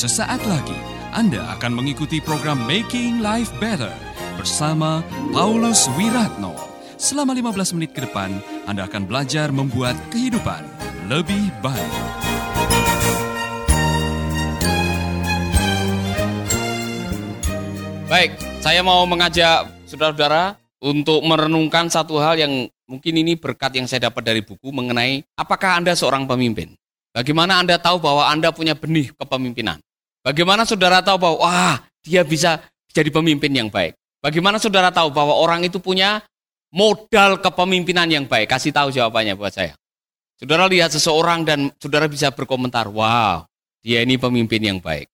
Sesaat lagi Anda akan mengikuti program Making Life Better bersama Paulus Wiratno. Selama 15 menit ke depan, Anda akan belajar membuat kehidupan lebih baik. Baik, saya mau mengajak saudara-saudara untuk merenungkan satu hal yang mungkin ini berkat yang saya dapat dari buku mengenai apakah Anda seorang pemimpin. Bagaimana Anda tahu bahwa Anda punya benih kepemimpinan? Bagaimana saudara tahu bahwa wah, dia bisa jadi pemimpin yang baik? Bagaimana saudara tahu bahwa orang itu punya modal kepemimpinan yang baik? Kasih tahu jawabannya buat saya. Saudara lihat seseorang dan saudara bisa berkomentar, wow, dia ini pemimpin yang baik.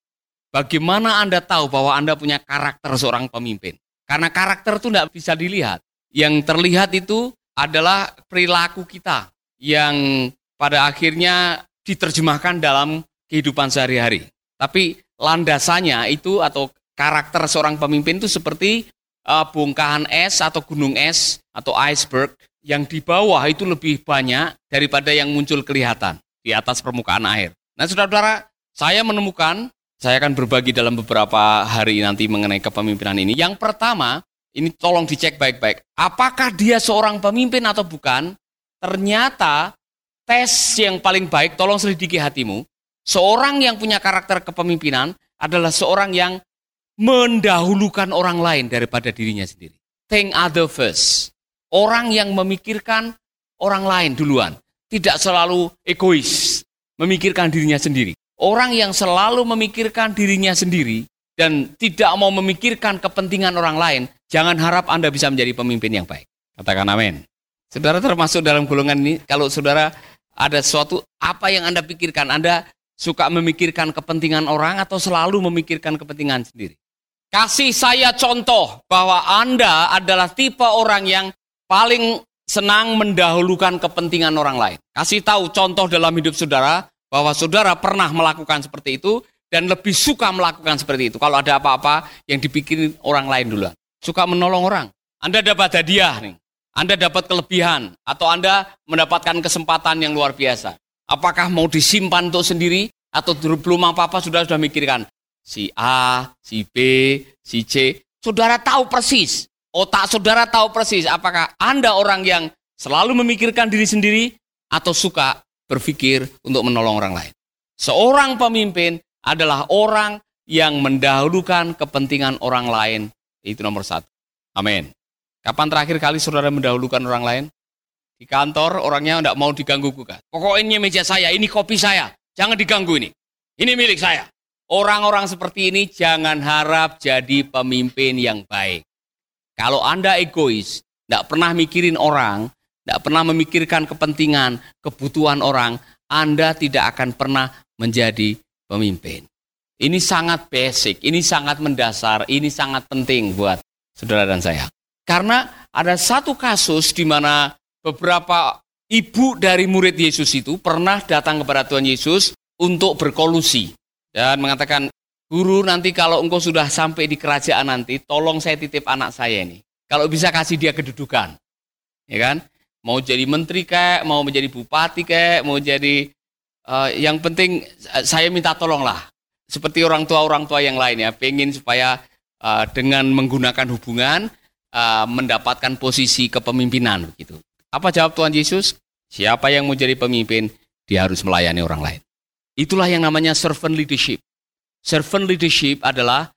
Bagaimana Anda tahu bahwa Anda punya karakter seorang pemimpin? Karena karakter itu tidak bisa dilihat. Yang terlihat itu adalah perilaku kita yang pada akhirnya diterjemahkan dalam kehidupan sehari-hari. Tapi landasannya itu atau karakter seorang pemimpin itu seperti uh, bongkahan es atau gunung es atau iceberg yang di bawah itu lebih banyak daripada yang muncul kelihatan di atas permukaan air. Nah, saudara-saudara, saya menemukan saya akan berbagi dalam beberapa hari nanti mengenai kepemimpinan ini. Yang pertama, ini tolong dicek baik-baik. Apakah dia seorang pemimpin atau bukan? Ternyata tes yang paling baik, tolong selidiki hatimu. Seorang yang punya karakter kepemimpinan adalah seorang yang mendahulukan orang lain daripada dirinya sendiri. Think other first. Orang yang memikirkan orang lain duluan. Tidak selalu egois, memikirkan dirinya sendiri. Orang yang selalu memikirkan dirinya sendiri dan tidak mau memikirkan kepentingan orang lain, jangan harap Anda bisa menjadi pemimpin yang baik. Katakan amin. Saudara termasuk dalam golongan ini, kalau saudara ada sesuatu, apa yang Anda pikirkan? Anda suka memikirkan kepentingan orang atau selalu memikirkan kepentingan sendiri? Kasih saya contoh bahwa Anda adalah tipe orang yang paling senang mendahulukan kepentingan orang lain. Kasih tahu contoh dalam hidup saudara bahwa saudara pernah melakukan seperti itu dan lebih suka melakukan seperti itu. Kalau ada apa-apa yang dipikirin orang lain duluan. Suka menolong orang. Anda dapat hadiah nih. Anda dapat kelebihan atau Anda mendapatkan kesempatan yang luar biasa. Apakah mau disimpan untuk sendiri atau belum apa-apa sudah sudah mikirkan si A, si B, si C. Saudara tahu persis. Otak saudara tahu persis apakah Anda orang yang selalu memikirkan diri sendiri atau suka berpikir untuk menolong orang lain. Seorang pemimpin adalah orang yang mendahulukan kepentingan orang lain. Itu nomor satu. Amin. Kapan terakhir kali saudara mendahulukan orang lain? Di kantor orangnya tidak mau diganggu gugat. Pokoknya meja saya, ini kopi saya. Jangan diganggu ini. Ini milik saya. Orang-orang seperti ini jangan harap jadi pemimpin yang baik. Kalau Anda egois, tidak pernah mikirin orang, tidak pernah memikirkan kepentingan, kebutuhan orang, Anda tidak akan pernah menjadi pemimpin. Ini sangat basic, ini sangat mendasar, ini sangat penting buat saudara dan saya. Karena ada satu kasus di mana beberapa ibu dari murid Yesus itu pernah datang kepada Tuhan Yesus untuk berkolusi dan mengatakan, "Guru, nanti kalau engkau sudah sampai di kerajaan nanti, tolong saya titip anak saya ini. Kalau bisa kasih dia kedudukan." Ya kan? mau jadi menteri kayak, mau menjadi bupati kayak, mau jadi uh, yang penting saya minta tolong lah. Seperti orang tua orang tua yang lain ya, pengen supaya uh, dengan menggunakan hubungan uh, mendapatkan posisi kepemimpinan begitu. Apa jawab Tuhan Yesus? Siapa yang mau jadi pemimpin, dia harus melayani orang lain. Itulah yang namanya servant leadership. Servant leadership adalah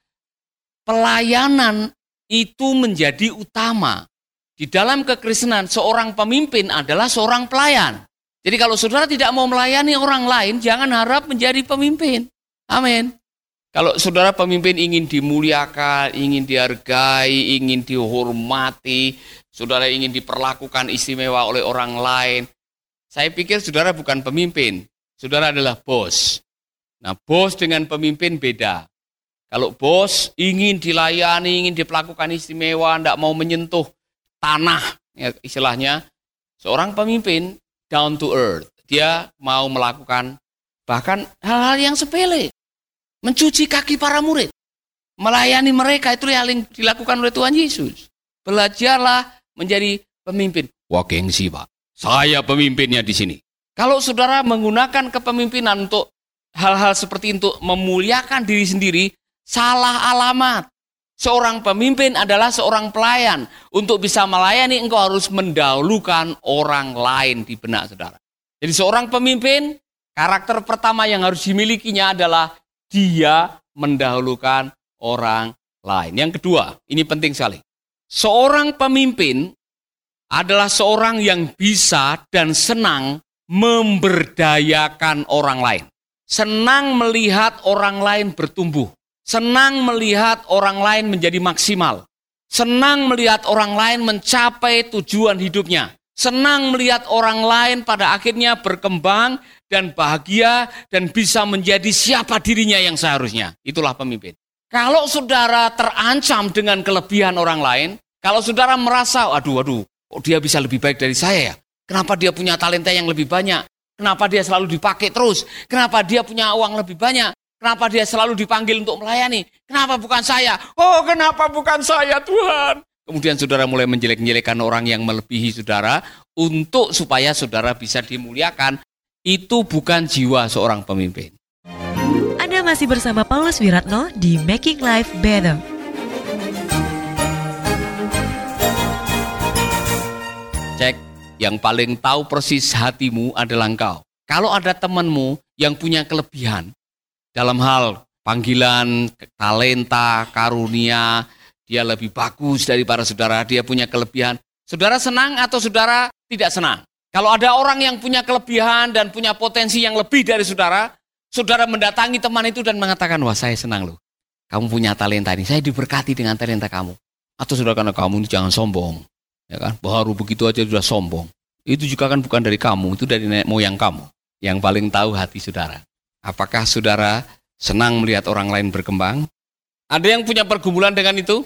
pelayanan itu menjadi utama di dalam kekristenan, seorang pemimpin adalah seorang pelayan. Jadi kalau saudara tidak mau melayani orang lain, jangan harap menjadi pemimpin. Amin. Kalau saudara pemimpin ingin dimuliakan, ingin dihargai, ingin dihormati, saudara ingin diperlakukan istimewa oleh orang lain, saya pikir saudara bukan pemimpin, saudara adalah bos. Nah, bos dengan pemimpin beda. Kalau bos ingin dilayani, ingin diperlakukan istimewa, tidak mau menyentuh tanah ya, istilahnya seorang pemimpin down to earth dia mau melakukan bahkan hal-hal yang sepele mencuci kaki para murid melayani mereka itu yang dilakukan oleh Tuhan Yesus belajarlah menjadi pemimpin wah gengsi pak saya pemimpinnya di sini kalau saudara menggunakan kepemimpinan untuk hal-hal seperti untuk memuliakan diri sendiri salah alamat. Seorang pemimpin adalah seorang pelayan. Untuk bisa melayani engkau harus mendahulukan orang lain di benak saudara. Jadi seorang pemimpin, karakter pertama yang harus dimilikinya adalah dia mendahulukan orang lain. Yang kedua, ini penting sekali. Seorang pemimpin adalah seorang yang bisa dan senang memberdayakan orang lain. Senang melihat orang lain bertumbuh senang melihat orang lain menjadi maksimal, senang melihat orang lain mencapai tujuan hidupnya, senang melihat orang lain pada akhirnya berkembang dan bahagia dan bisa menjadi siapa dirinya yang seharusnya. Itulah pemimpin. Kalau saudara terancam dengan kelebihan orang lain, kalau saudara merasa, aduh, aduh, kok dia bisa lebih baik dari saya ya? Kenapa dia punya talenta yang lebih banyak? Kenapa dia selalu dipakai terus? Kenapa dia punya uang lebih banyak? Kenapa dia selalu dipanggil untuk melayani? Kenapa bukan saya? Oh, kenapa bukan saya, Tuhan? Kemudian saudara mulai menjelek-jelekan orang yang melebihi saudara untuk supaya saudara bisa dimuliakan. Itu bukan jiwa seorang pemimpin. Anda masih bersama Paulus Wiratno di Making Life Better. Cek, yang paling tahu persis hatimu adalah engkau. Kalau ada temanmu yang punya kelebihan, dalam hal panggilan, talenta, karunia, dia lebih bagus daripada saudara, dia punya kelebihan. Saudara senang atau saudara tidak senang? Kalau ada orang yang punya kelebihan dan punya potensi yang lebih dari saudara, saudara mendatangi teman itu dan mengatakan, wah saya senang loh. Kamu punya talenta ini, saya diberkati dengan talenta kamu. Atau saudara karena kamu ini jangan sombong. Ya kan? Baru begitu aja sudah sombong. Itu juga kan bukan dari kamu, itu dari nenek moyang kamu. Yang paling tahu hati saudara. Apakah saudara senang melihat orang lain berkembang? Ada yang punya pergumulan dengan itu?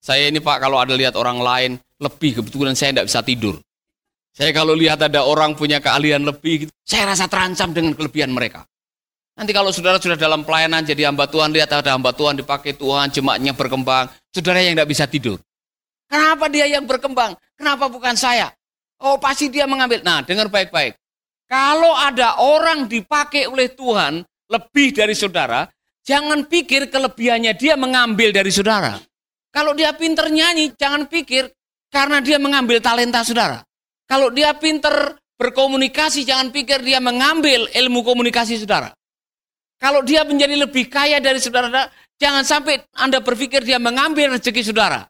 Saya ini Pak, kalau ada lihat orang lain lebih, kebetulan saya tidak bisa tidur. Saya kalau lihat ada orang punya keahlian lebih, gitu, saya rasa terancam dengan kelebihan mereka. Nanti kalau saudara sudah dalam pelayanan jadi hamba Tuhan, lihat ada hamba Tuhan dipakai Tuhan, jemaatnya berkembang, saudara yang tidak bisa tidur. Kenapa dia yang berkembang? Kenapa bukan saya? Oh pasti dia mengambil. Nah dengar baik-baik. Kalau ada orang dipakai oleh Tuhan lebih dari saudara, jangan pikir kelebihannya dia mengambil dari saudara. Kalau dia pinter nyanyi, jangan pikir karena dia mengambil talenta saudara. Kalau dia pinter berkomunikasi, jangan pikir dia mengambil ilmu komunikasi saudara. Kalau dia menjadi lebih kaya dari saudara, jangan sampai Anda berpikir dia mengambil rezeki saudara.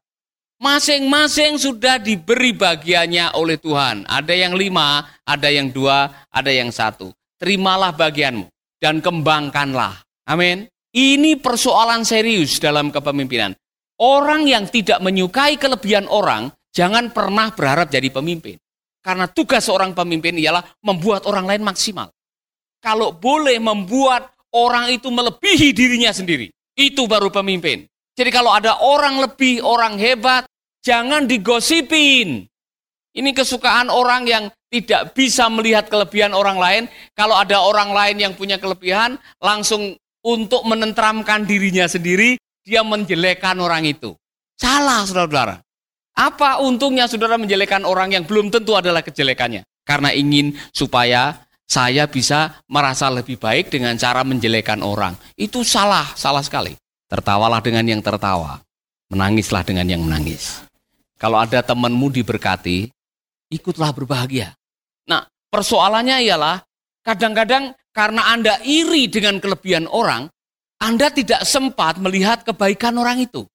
Masing-masing sudah diberi bagiannya oleh Tuhan. Ada yang lima, ada yang dua, ada yang satu. Terimalah bagianmu dan kembangkanlah. Amin. Ini persoalan serius dalam kepemimpinan. Orang yang tidak menyukai kelebihan orang, jangan pernah berharap jadi pemimpin. Karena tugas seorang pemimpin ialah membuat orang lain maksimal. Kalau boleh membuat orang itu melebihi dirinya sendiri, itu baru pemimpin. Jadi kalau ada orang lebih, orang hebat, Jangan digosipin. Ini kesukaan orang yang tidak bisa melihat kelebihan orang lain. Kalau ada orang lain yang punya kelebihan, langsung untuk menentramkan dirinya sendiri, dia menjelekan orang itu. Salah, saudara-saudara. Apa untungnya saudara menjelekan orang yang belum tentu adalah kejelekannya? Karena ingin supaya saya bisa merasa lebih baik dengan cara menjelekan orang. Itu salah, salah sekali. Tertawalah dengan yang tertawa. Menangislah dengan yang menangis. Kalau ada temanmu diberkati, ikutlah berbahagia. Nah, persoalannya ialah kadang-kadang karena Anda iri dengan kelebihan orang, Anda tidak sempat melihat kebaikan orang itu.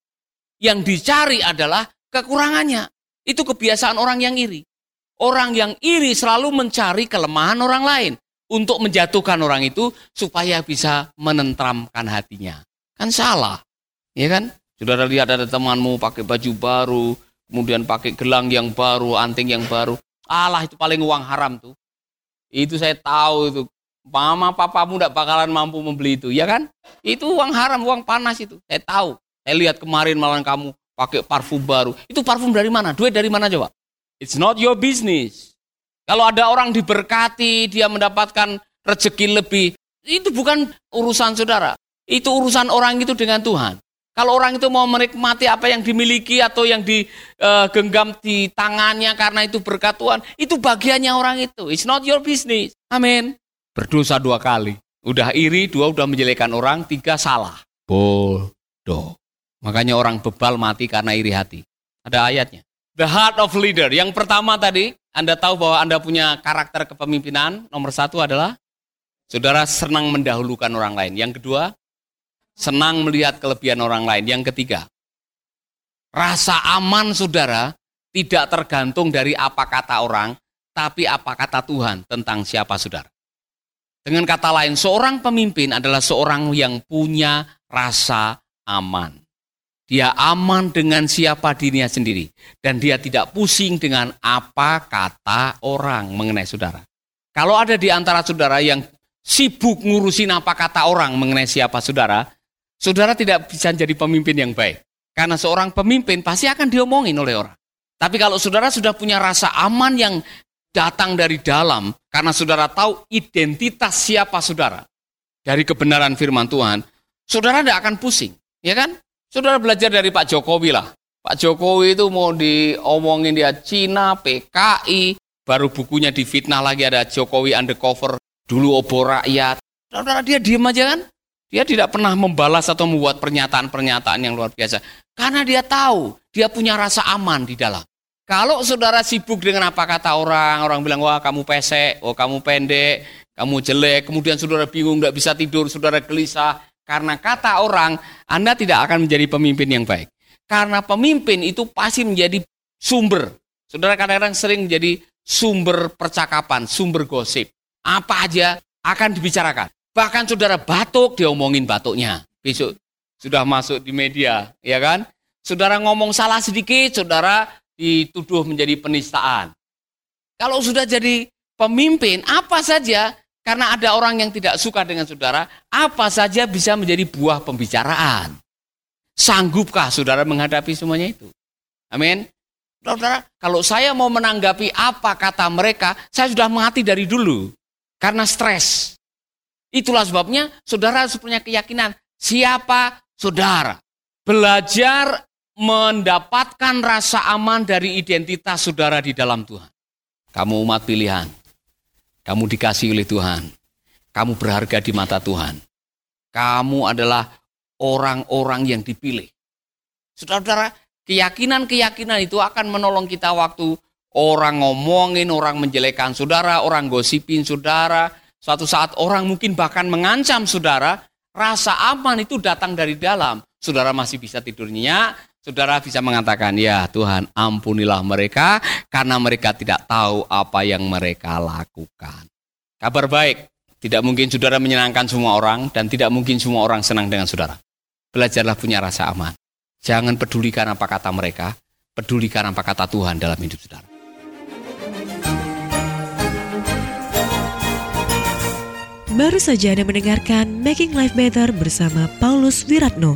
Yang dicari adalah kekurangannya. Itu kebiasaan orang yang iri. Orang yang iri selalu mencari kelemahan orang lain untuk menjatuhkan orang itu supaya bisa menentramkan hatinya. Kan salah. Ya kan? Saudara lihat ada temanmu pakai baju baru, kemudian pakai gelang yang baru, anting yang baru. Allah itu paling uang haram tuh. Itu saya tahu itu. Mama papamu tidak bakalan mampu membeli itu, ya kan? Itu uang haram, uang panas itu. Saya tahu. Saya lihat kemarin malam kamu pakai parfum baru. Itu parfum dari mana? Duit dari mana coba? It's not your business. Kalau ada orang diberkati, dia mendapatkan rezeki lebih, itu bukan urusan saudara. Itu urusan orang itu dengan Tuhan. Kalau orang itu mau menikmati apa yang dimiliki atau yang digenggam di tangannya karena itu berkat Tuhan, itu bagiannya orang itu. It's not your business. Amin. Berdosa dua kali. Udah iri, dua udah menjelekan orang, tiga salah. Bodoh. Makanya orang bebal mati karena iri hati. Ada ayatnya. The heart of leader. Yang pertama tadi, Anda tahu bahwa Anda punya karakter kepemimpinan. Nomor satu adalah saudara senang mendahulukan orang lain. Yang kedua, senang melihat kelebihan orang lain. Yang ketiga, rasa aman saudara tidak tergantung dari apa kata orang, tapi apa kata Tuhan tentang siapa saudara. Dengan kata lain, seorang pemimpin adalah seorang yang punya rasa aman. Dia aman dengan siapa dirinya sendiri. Dan dia tidak pusing dengan apa kata orang mengenai saudara. Kalau ada di antara saudara yang sibuk ngurusin apa kata orang mengenai siapa saudara, saudara tidak bisa jadi pemimpin yang baik. Karena seorang pemimpin pasti akan diomongin oleh orang. Tapi kalau saudara sudah punya rasa aman yang datang dari dalam, karena saudara tahu identitas siapa saudara, dari kebenaran firman Tuhan, saudara tidak akan pusing. Ya kan? Saudara belajar dari Pak Jokowi lah. Pak Jokowi itu mau diomongin dia Cina, PKI, baru bukunya difitnah lagi ada Jokowi undercover, dulu obor rakyat. Saudara dia diem aja kan? Dia tidak pernah membalas atau membuat pernyataan-pernyataan yang luar biasa. Karena dia tahu, dia punya rasa aman di dalam. Kalau saudara sibuk dengan apa kata orang, orang bilang, wah kamu pesek, oh kamu pendek, kamu jelek, kemudian saudara bingung, tidak bisa tidur, saudara gelisah, karena kata orang, Anda tidak akan menjadi pemimpin yang baik. Karena pemimpin itu pasti menjadi sumber. Saudara kadang-kadang sering menjadi sumber percakapan, sumber gosip. Apa aja akan dibicarakan. Bahkan saudara batuk, dia omongin batuknya. Besok sudah masuk di media, ya kan? Saudara ngomong salah sedikit, saudara dituduh menjadi penistaan. Kalau sudah jadi pemimpin, apa saja karena ada orang yang tidak suka dengan saudara, apa saja bisa menjadi buah pembicaraan. Sanggupkah saudara menghadapi semuanya itu? Amin. Saudara, kalau saya mau menanggapi apa kata mereka, saya sudah mati dari dulu. Karena stres. Itulah sebabnya saudara harus punya keyakinan. Siapa saudara? Belajar mendapatkan rasa aman dari identitas saudara di dalam Tuhan. Kamu umat pilihan. Kamu dikasih oleh Tuhan. Kamu berharga di mata Tuhan. Kamu adalah orang-orang yang dipilih. Saudara-saudara, keyakinan-keyakinan itu akan menolong kita waktu orang ngomongin, orang menjelekan saudara, orang gosipin saudara. Suatu saat orang mungkin bahkan mengancam saudara, rasa aman itu datang dari dalam. Saudara masih bisa tidur nyenyak, Saudara bisa mengatakan, ya Tuhan ampunilah mereka karena mereka tidak tahu apa yang mereka lakukan. Kabar baik, tidak mungkin saudara menyenangkan semua orang dan tidak mungkin semua orang senang dengan saudara. Belajarlah punya rasa aman. Jangan pedulikan apa kata mereka, pedulikan apa kata Tuhan dalam hidup saudara. Baru saja Anda mendengarkan Making Life Better bersama Paulus Wiratno.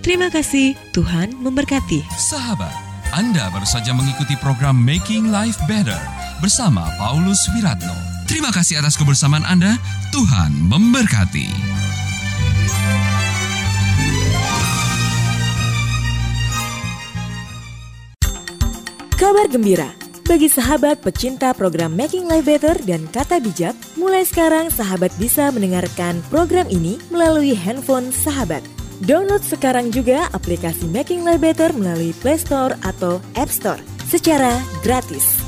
Terima kasih, Tuhan memberkati. Sahabat, Anda baru saja mengikuti program Making Life Better bersama Paulus Wiratno. Terima kasih atas kebersamaan Anda. Tuhan memberkati. Kabar gembira bagi sahabat pecinta program Making Life Better dan Kata Bijak, mulai sekarang sahabat bisa mendengarkan program ini melalui handphone sahabat. Download sekarang juga aplikasi Making Life Better melalui Play Store atau App Store secara gratis.